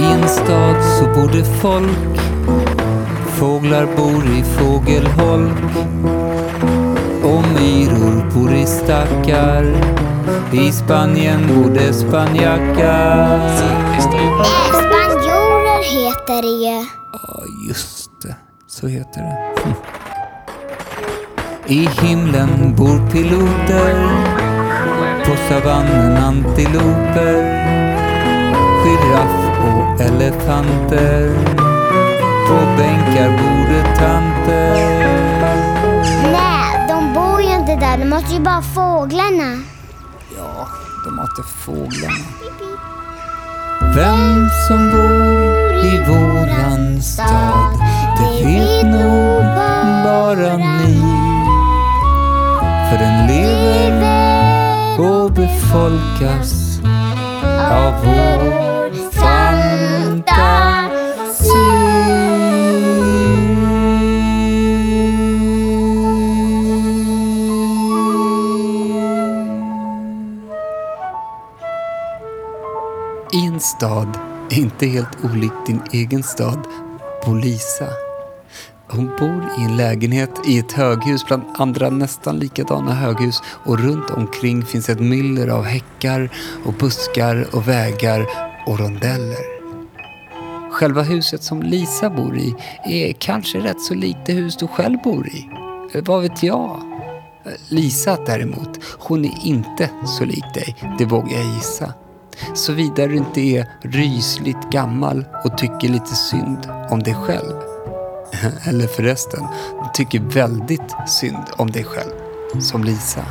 I en stad så bor det folk Fåglar bor i fågelholk och myror bor i stackar I Spanien bor det spanjackar spanjorer heter det ju. Ja, just det. Så heter det. Hm. I himlen bor piloter På savannen antiloper Och elefanter På bänkar bor det tanter Nej, de bor ju inte där. De måste ju bara fåglarna. Ja, de matar fåglarna. Vem som bor i våran stad, det vet nog bara ni. För den lever och befolkas av vår stad, inte helt olikt din egen stad, bor Lisa. Hon bor i en lägenhet i ett höghus bland andra nästan likadana höghus och runt omkring finns ett myller av häckar och buskar och vägar och rondeller. Själva huset som Lisa bor i är kanske rätt så likt det hus du själv bor i. Vad vet jag? Lisa däremot, hon är inte så lik dig, det vågar jag gissa. Såvida du inte är rysligt gammal och tycker lite synd om dig själv. Eller förresten, tycker väldigt synd om dig själv, som Lisa.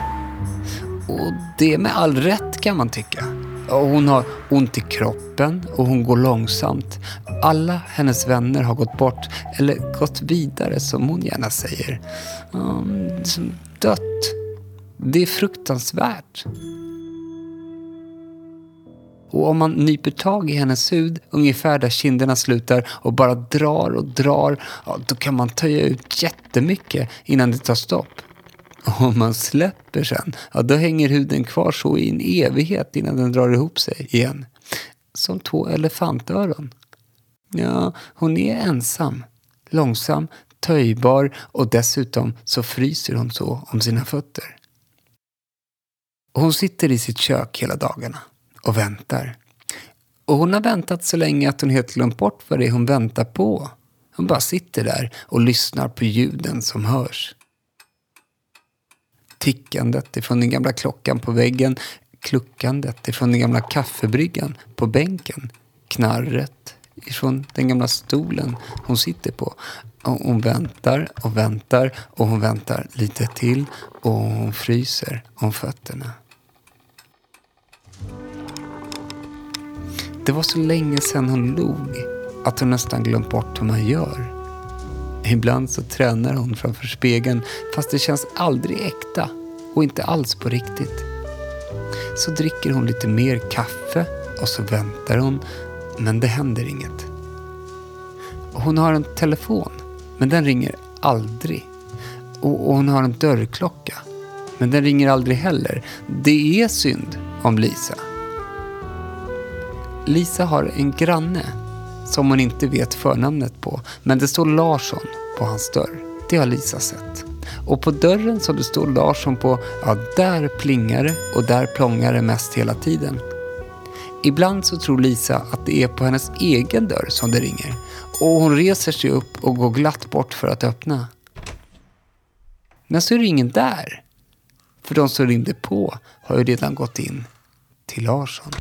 Och det med all rätt kan man tycka. Hon har ont i kroppen och hon går långsamt. Alla hennes vänner har gått bort, eller gått vidare som hon gärna säger. Um, dött. Det är fruktansvärt. Och om man nyper tag i hennes hud, ungefär där kinderna slutar och bara drar och drar, ja, då kan man töja ut jättemycket innan det tar stopp. Och om man släpper sen, ja, då hänger huden kvar så i en evighet innan den drar ihop sig igen. Som två elefantöron. Ja, hon är ensam, långsam, töjbar och dessutom så fryser hon så om sina fötter. Och hon sitter i sitt kök hela dagarna och väntar. Och hon har väntat så länge att hon helt glömt bort vad det är hon väntar på. Hon bara sitter där och lyssnar på ljuden som hörs. Tickandet ifrån den gamla klockan på väggen, kluckandet ifrån den gamla kaffebryggan på bänken, knarret ifrån den gamla stolen hon sitter på. Och hon väntar och väntar och hon väntar lite till och hon fryser om fötterna. Det var så länge sedan hon log att hon nästan glömt bort hur man gör. Ibland så tränar hon framför spegeln fast det känns aldrig äkta och inte alls på riktigt. Så dricker hon lite mer kaffe och så väntar hon men det händer inget. Hon har en telefon men den ringer aldrig. Och och hon har en dörrklocka men den ringer aldrig heller. Det är synd om Lisa. Lisa har en granne som hon inte vet förnamnet på. Men det står Larsson på hans dörr. Det har Lisa sett. Och på dörren som det står Larsson på, ja där plingar det och där plångar det mest hela tiden. Ibland så tror Lisa att det är på hennes egen dörr som det ringer. Och hon reser sig upp och går glatt bort för att öppna. Men så är det ingen där. För de som ringde på har ju redan gått in till Larsson.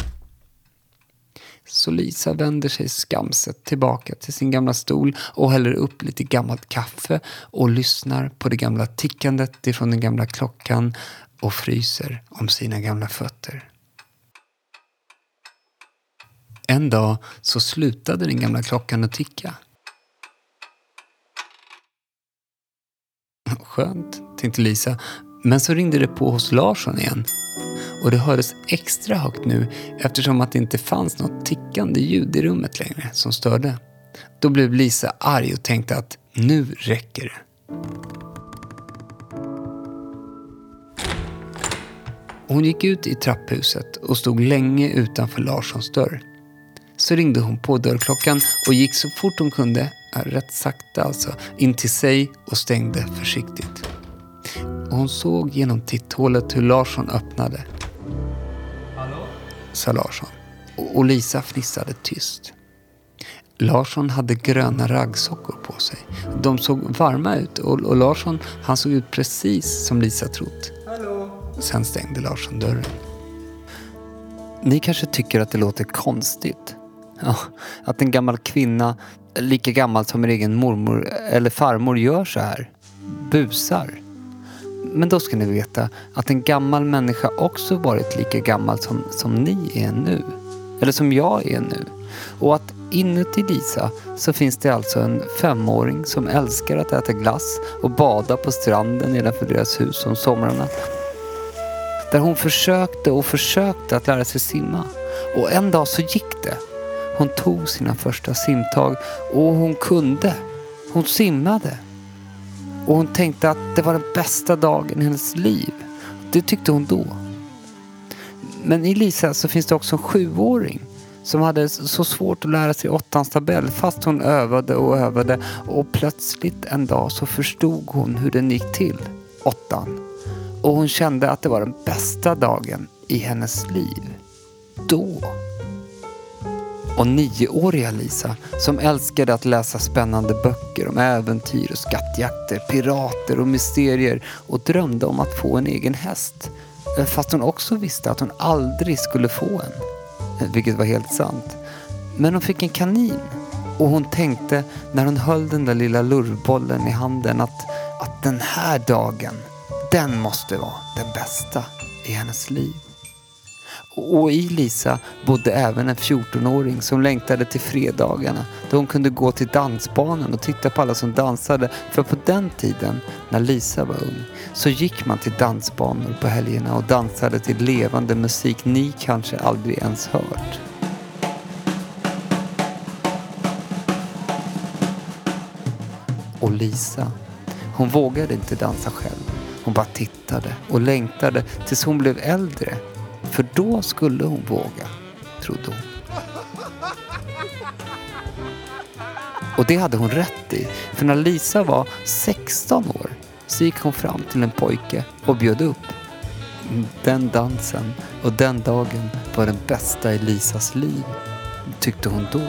Så Lisa vänder sig skamset tillbaka till sin gamla stol och häller upp lite gammalt kaffe och lyssnar på det gamla tickandet ifrån den gamla klockan och fryser om sina gamla fötter. En dag så slutade den gamla klockan att ticka. Skönt, tänkte Lisa. Men så ringde det på hos Larsson igen. Och det hördes extra högt nu eftersom att det inte fanns något tickande ljud i rummet längre som störde. Då blev Lisa arg och tänkte att nu räcker det. Hon gick ut i trapphuset och stod länge utanför Larssons dörr. så ringde hon på dörrklockan och gick så fort hon kunde, rätt sakta alltså, in till sig och stängde försiktigt. Och hon såg genom titthålet hur Larsson öppnade. Sa Larsson. Och Lisa fnissade tyst. Larsson hade gröna raggsockor på sig. De såg varma ut och, och Larsson han såg ut precis som Lisa trott. Hallå? Sen stängde Larsson dörren. Ni kanske tycker att det låter konstigt? Ja, att en gammal kvinna, lika gammal som er egen mormor eller farmor, gör så här. Busar. Men då ska ni veta att en gammal människa också varit lika gammal som, som ni är nu. Eller som jag är nu. Och att inuti Lisa så finns det alltså en femåring som älskar att äta glass och bada på stranden nedanför deras hus om somrarna. Där hon försökte och försökte att lära sig simma. Och en dag så gick det. Hon tog sina första simtag och hon kunde. Hon simmade. Och hon tänkte att det var den bästa dagen i hennes liv. Det tyckte hon då. Men i Lisa så finns det också en sjuåring som hade så svårt att lära sig åttans tabell fast hon övade och övade och plötsligt en dag så förstod hon hur den gick till, åttan. Och hon kände att det var den bästa dagen i hennes liv. Då. Och nioåriga Lisa, som älskade att läsa spännande böcker om äventyr och skattjakter, pirater och mysterier och drömde om att få en egen häst. Eh, fast hon också visste att hon aldrig skulle få en. Eh, vilket var helt sant. Men hon fick en kanin. Och hon tänkte när hon höll den där lilla lurvbollen i handen att, att den här dagen, den måste vara den bästa i hennes liv. Och i Lisa bodde även en 14-åring som längtade till fredagarna då hon kunde gå till dansbanan och titta på alla som dansade. För på den tiden, när Lisa var ung, så gick man till dansbanor på helgerna och dansade till levande musik ni kanske aldrig ens hört. Och Lisa, hon vågade inte dansa själv. Hon bara tittade och längtade tills hon blev äldre för då skulle hon våga, trodde hon. Och det hade hon rätt i. För när Lisa var 16 år så gick hon fram till en pojke och bjöd upp. Den dansen och den dagen var den bästa i Lisas liv, tyckte hon då.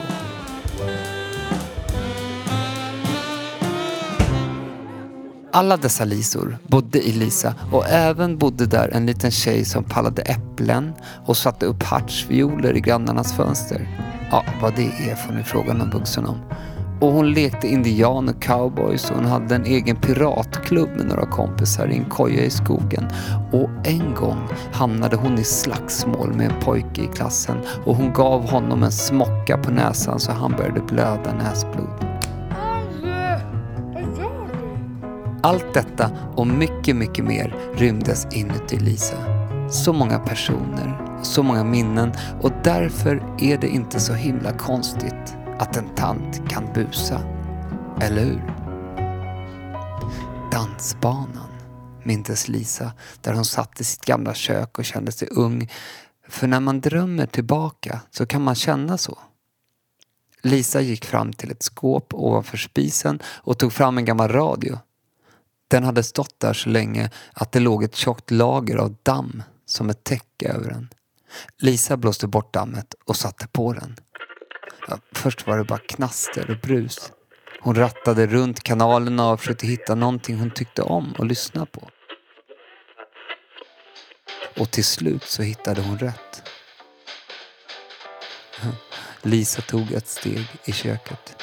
Alla dessa Lisor bodde i Lisa och även bodde där en liten tjej som pallade äpplen och satte upp hartsvioler i grannarnas fönster. Ja, vad det är får ni fråga någon vuxen om. Och hon lekte indian och cowboys och hon hade en egen piratklubb med några kompisar i en koja i skogen. Och en gång hamnade hon i slagsmål med en pojke i klassen och hon gav honom en smocka på näsan så han började blöda näsblod. Allt detta och mycket, mycket mer rymdes inuti Lisa. Så många personer, så många minnen och därför är det inte så himla konstigt att en tant kan busa. Eller hur? Dansbanan, mindes Lisa, där hon satt i sitt gamla kök och kände sig ung. För när man drömmer tillbaka så kan man känna så. Lisa gick fram till ett skåp ovanför spisen och tog fram en gammal radio den hade stått där så länge att det låg ett tjockt lager av damm som ett täcke över den. Lisa blåste bort dammet och satte på den. Ja, först var det bara knaster och brus. Hon rattade runt kanalerna och försökte hitta någonting hon tyckte om att lyssna på. Och till slut så hittade hon rätt. Lisa tog ett steg i köket.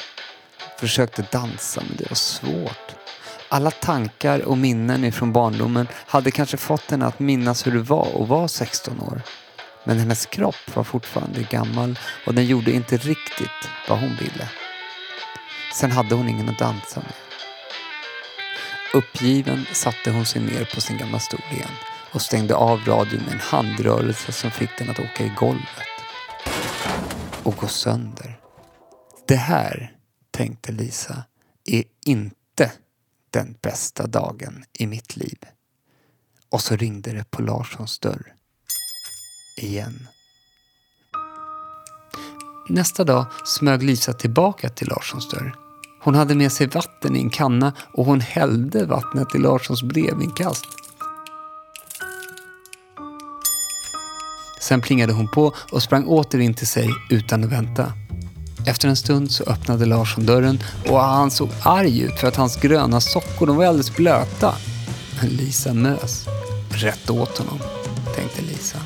Försökte dansa men det var svårt. Alla tankar och minnen ifrån barndomen hade kanske fått henne att minnas hur det var att vara 16 år. Men hennes kropp var fortfarande gammal och den gjorde inte riktigt vad hon ville. Sen hade hon ingen att dansa med. Uppgiven satte hon sig ner på sin gamla stol igen och stängde av radion med en handrörelse som fick den att åka i golvet och gå sönder. Det här, tänkte Lisa, är inte den bästa dagen i mitt liv. Och så ringde det på Larssons dörr. Igen. Nästa dag smög Lisa tillbaka till Larssons dörr. Hon hade med sig vatten i en kanna och hon hällde vattnet i Larssons brevinkast. Sen plingade hon på och sprang åter in till sig utan att vänta. Efter en stund så öppnade Larsson dörren och han såg arg ut för att hans gröna sockor de var alldeles blöta. Men Lisa mös. Rätt åt honom, tänkte Lisa.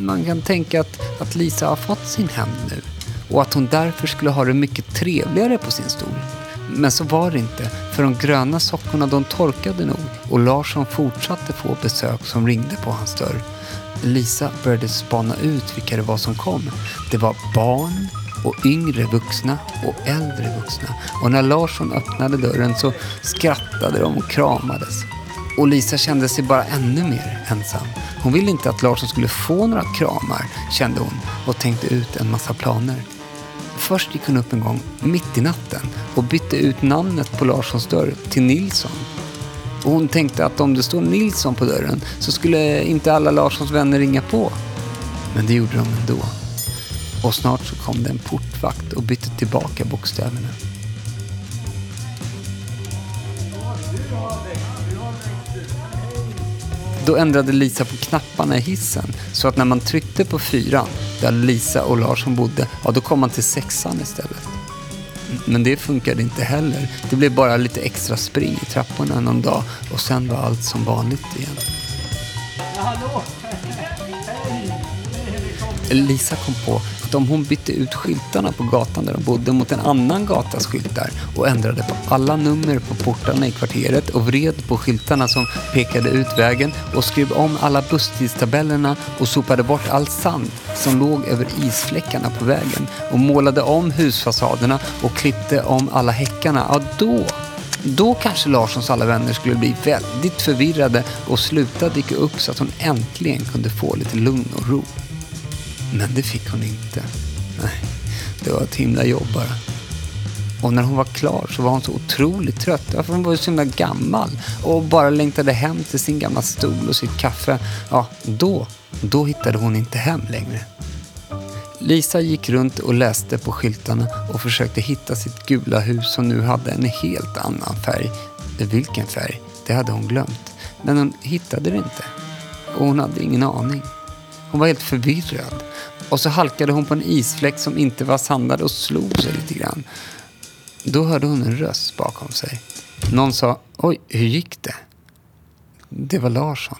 Man kan tänka att, att Lisa har fått sin hämnd nu och att hon därför skulle ha det mycket trevligare på sin stol. Men så var det inte, för de gröna sockorna de torkade nog och Larsson fortsatte få besök som ringde på hans dörr. Lisa började spana ut vilka det var som kom. Det var barn och yngre vuxna och äldre vuxna. Och när Larsson öppnade dörren så skrattade de och kramades. Och Lisa kände sig bara ännu mer ensam. Hon ville inte att Larsson skulle få några kramar, kände hon och tänkte ut en massa planer. Först gick hon upp en gång, mitt i natten, och bytte ut namnet på Larssons dörr till Nilsson. Och hon tänkte att om det står Nilsson på dörren så skulle inte alla Larssons vänner ringa på. Men det gjorde de ändå. Och snart så kom det en portvakt och bytte tillbaka bokstäverna. Då ändrade Lisa på knapparna i hissen så att när man tryckte på fyran, där Lisa och Larsson bodde, ja då kom man till sexan istället. Men det funkade inte heller. Det blev bara lite extra spring i trapporna någon dag och sen var allt som vanligt igen. Lisa kom på att om hon bytte ut skyltarna på gatan där de bodde mot en annan gatas skyltar och ändrade på alla nummer på portarna i kvarteret och vred på skyltarna som pekade ut vägen och skrev om alla busstidstabellerna och sopade bort all sand som låg över isfläckarna på vägen och målade om husfasaderna och klippte om alla häckarna, ja då då kanske Larssons alla vänner skulle bli väldigt förvirrade och sluta dyka upp så att hon äntligen kunde få lite lugn och ro. Men det fick hon inte. Nej, det var ett himla jobb bara. Och när hon var klar så var hon så otroligt trött. För hon var ju så himla gammal och bara längtade hem till sin gamla stol och sitt kaffe. Ja, då, då hittade hon inte hem längre. Lisa gick runt och läste på skyltarna och försökte hitta sitt gula hus som nu hade en helt annan färg. Vilken färg? Det hade hon glömt. Men hon hittade det inte. Och hon hade ingen aning. Hon var helt förvirrad. Och så halkade hon på en isfläck som inte var sandad och slog sig lite grann. Då hörde hon en röst bakom sig. Någon sa, oj, hur gick det? Det var Larsson.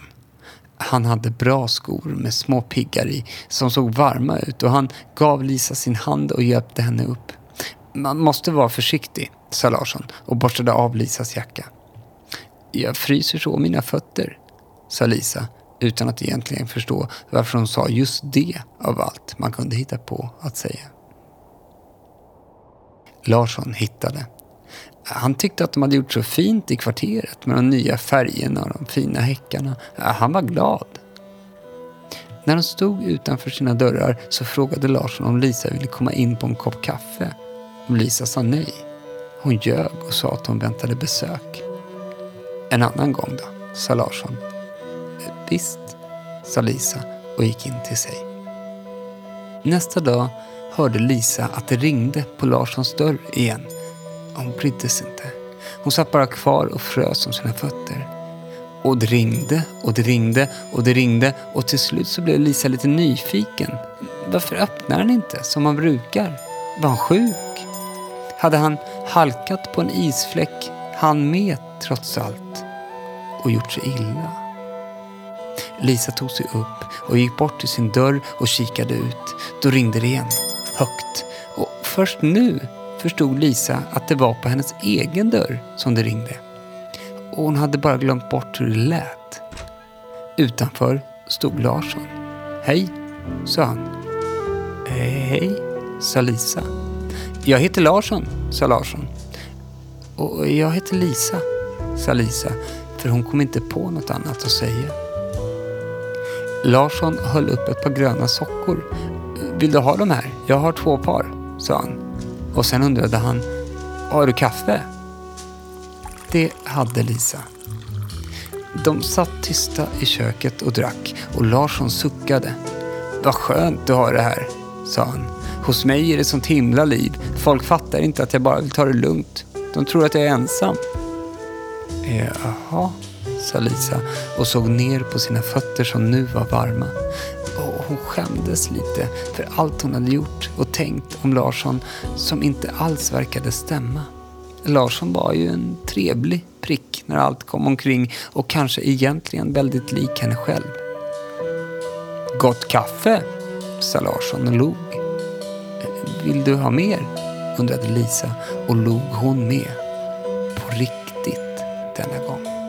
Han hade bra skor med små piggar i som såg varma ut och han gav Lisa sin hand och hjälpte henne upp. Man måste vara försiktig, sa Larsson och borstade av Lisas jacka. Jag fryser så mina fötter, sa Lisa utan att egentligen förstå varför hon sa just det av allt man kunde hitta på att säga. Larsson hittade. Han tyckte att de hade gjort så fint i kvarteret med de nya färgerna och de fina häckarna. Han var glad. När de stod utanför sina dörrar så frågade Larsson om Lisa ville komma in på en kopp kaffe. Lisa sa nej. Hon ljög och sa att hon väntade besök. En annan gång då, sa Larsson. Visst, sa Lisa och gick in till sig. Nästa dag hörde Lisa att det ringde på Larssons dörr igen. Hon brydde sig inte. Hon satt bara kvar och frös om sina fötter. Och det ringde och det ringde och det ringde och till slut så blev Lisa lite nyfiken. Varför öppnar han inte som han brukar? Var han sjuk? Hade han halkat på en isfläck, han med trots allt, och gjort sig illa? Lisa tog sig upp och gick bort till sin dörr och kikade ut. Då ringde det igen, högt. Och först nu förstod Lisa att det var på hennes egen dörr som det ringde. Och hon hade bara glömt bort hur det lät. Utanför stod Larsson. Hej, sa han. Eh, hej, sa Lisa. Jag heter Larsson, sa Larsson. Och jag heter Lisa, sa Lisa, för hon kom inte på något annat att säga. Larsson höll upp ett par gröna sockor. Vill du ha de här? Jag har två par, sa han. Och sen undrade han, har du kaffe? Det hade Lisa. De satt tysta i köket och drack och Larsson suckade. Vad skönt du har det här, sa han. Hos mig är det sånt himla liv. Folk fattar inte att jag bara vill ta det lugnt. De tror att jag är ensam. Jaha, sa Lisa och såg ner på sina fötter som nu var varma. Och hon skämdes lite för allt hon hade gjort och tänkt om Larsson som inte alls verkade stämma. Larsson var ju en trevlig prick när allt kom omkring och kanske egentligen väldigt lik henne själv. Gott kaffe, sa Larsson och log. Vill du ha mer? undrade Lisa och log hon med. På riktigt denna gång.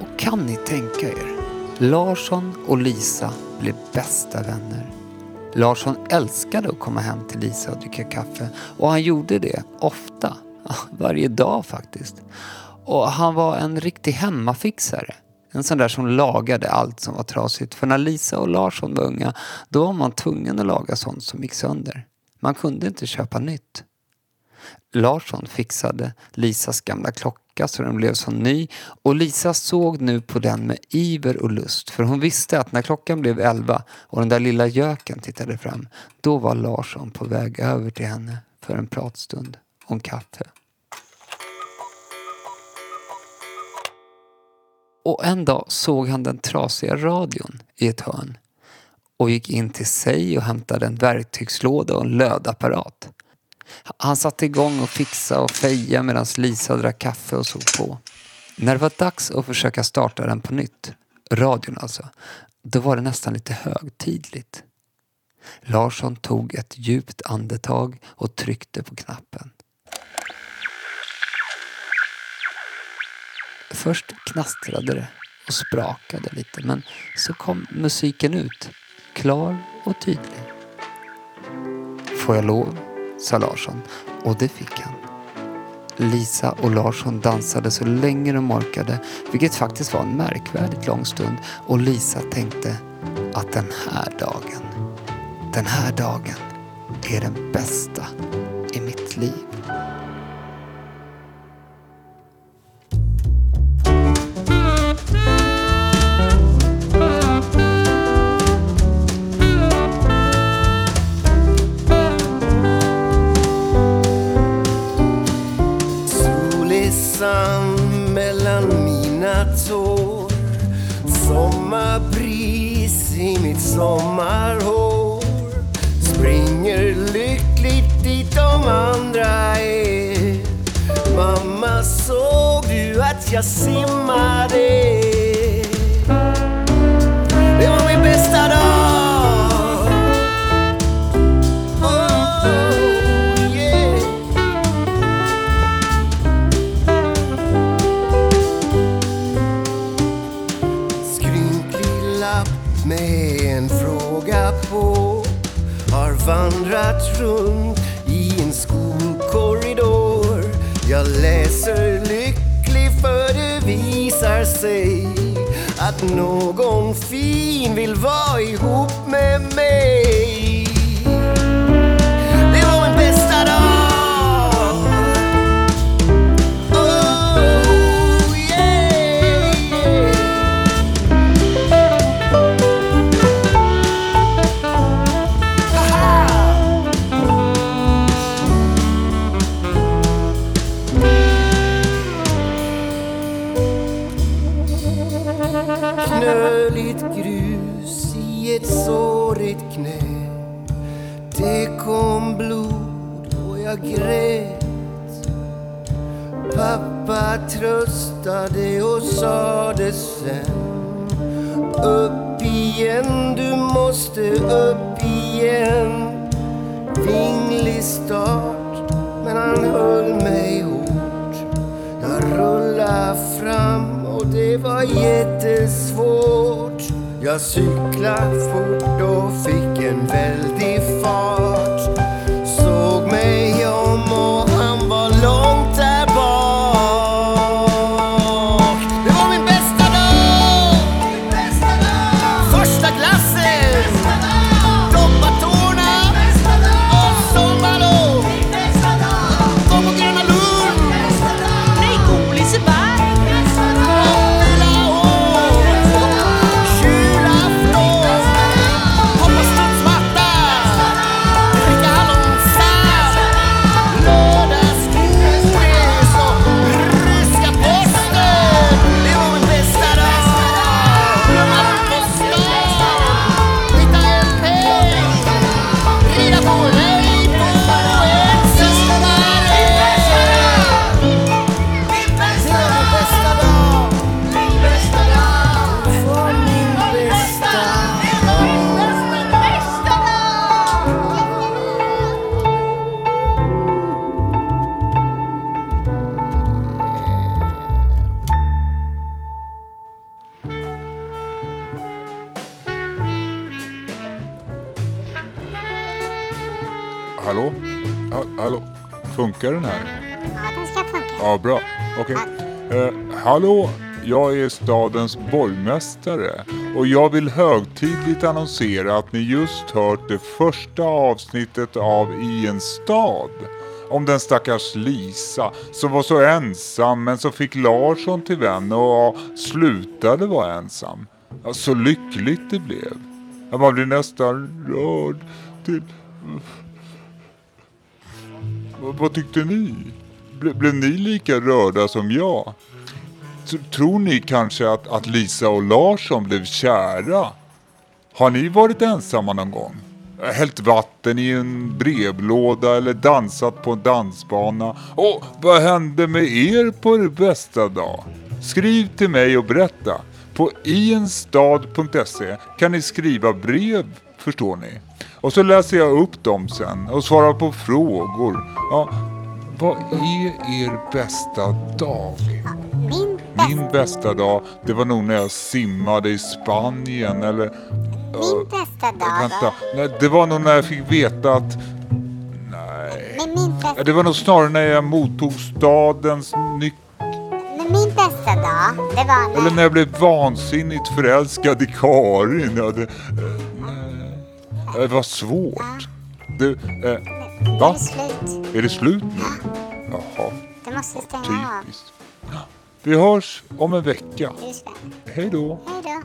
Och kan ni tänka er? Larsson och Lisa blev bästa vänner. Larsson älskade att komma hem till Lisa och dricka kaffe och han gjorde det ofta. Varje dag faktiskt. Och han var en riktig hemmafixare. En sån där som lagade allt som var trasigt. För när Lisa och Larsson var unga, då var man tvungen att laga sånt som gick sönder. Man kunde inte köpa nytt. Larsson fixade Lisas gamla klocka så den blev som ny och Lisa såg nu på den med iver och lust för hon visste att när klockan blev elva och den där lilla göken tittade fram, då var Larsson på väg över till henne för en pratstund om kaffe. Och en dag såg han den trasiga radion i ett hörn och gick in till sig och hämtade en verktygslåda och en lödapparat. Han satte igång och fixade och feja medan Lisa drack kaffe och såg på. När det var dags att försöka starta den på nytt, radion alltså, då var det nästan lite högtidligt. Larsson tog ett djupt andetag och tryckte på knappen. Först knastrade det och sprakade lite men så kom musiken ut, klar och tydlig. Får jag lov? Sa Larsson och det fick han. Lisa och Larsson dansade så länge de orkade, vilket faktiskt var en märkvärdigt lång stund och Lisa tänkte att den här dagen, den här dagen är den bästa i mitt liv. Dit de andra är. Mamma, såg du att jag simmade? Det var min bästa dag. Oh, yeah. Skrynklig lapp med en fråga på. Har vandrat sig att någon fin vill vara ihop med mig. Tröstade och sade sen Upp igen, du måste upp igen. Vinglig start, men han höll mig hårt Jag rullade fram och det var jättesvårt. Jag cyklade fort och fick en väldig fart. Hallå? Funkar den här? Ja, den ska funka. Ja, bra. Okej. Eh, hallå? Jag är stadens borgmästare och jag vill högtidligt annonsera att ni just hört det första avsnittet av I en stad. Om den stackars Lisa som var så ensam men som fick Larsson till vän och slutade vara ensam. Ja, så lyckligt det blev. Man blir nästan rörd till... Vad, vad tyckte ni? Ble, blev ni lika rörda som jag? T- Tror ni kanske att, att Lisa och Larsson blev kära? Har ni varit ensamma någon gång? Hällt vatten i en brevlåda eller dansat på en dansbana? Och vad hände med er på er bästa dag? Skriv till mig och berätta. På ienstad.se kan ni skriva brev, förstår ni. Och så läser jag upp dem sen och svarar på frågor. Ja, vad är er bästa dag? Min, Min bästa dag, det var nog när jag simmade i Spanien eller... min bästa dag Vänta, nej, det var nog när jag fick veta att... Nej. Men min bästa, Det var nog snarare när jag mottog stadens nyckel. min bästa dag, det var när... Eller när jag blev vansinnigt förälskad i Karin. Ja, det. Det var svårt. Det, eh, Det va? är slut. Är det slut nu? Jaha, Du måste stänga av. typiskt. Vi hörs om en vecka. Just det. Hej då. Hej då.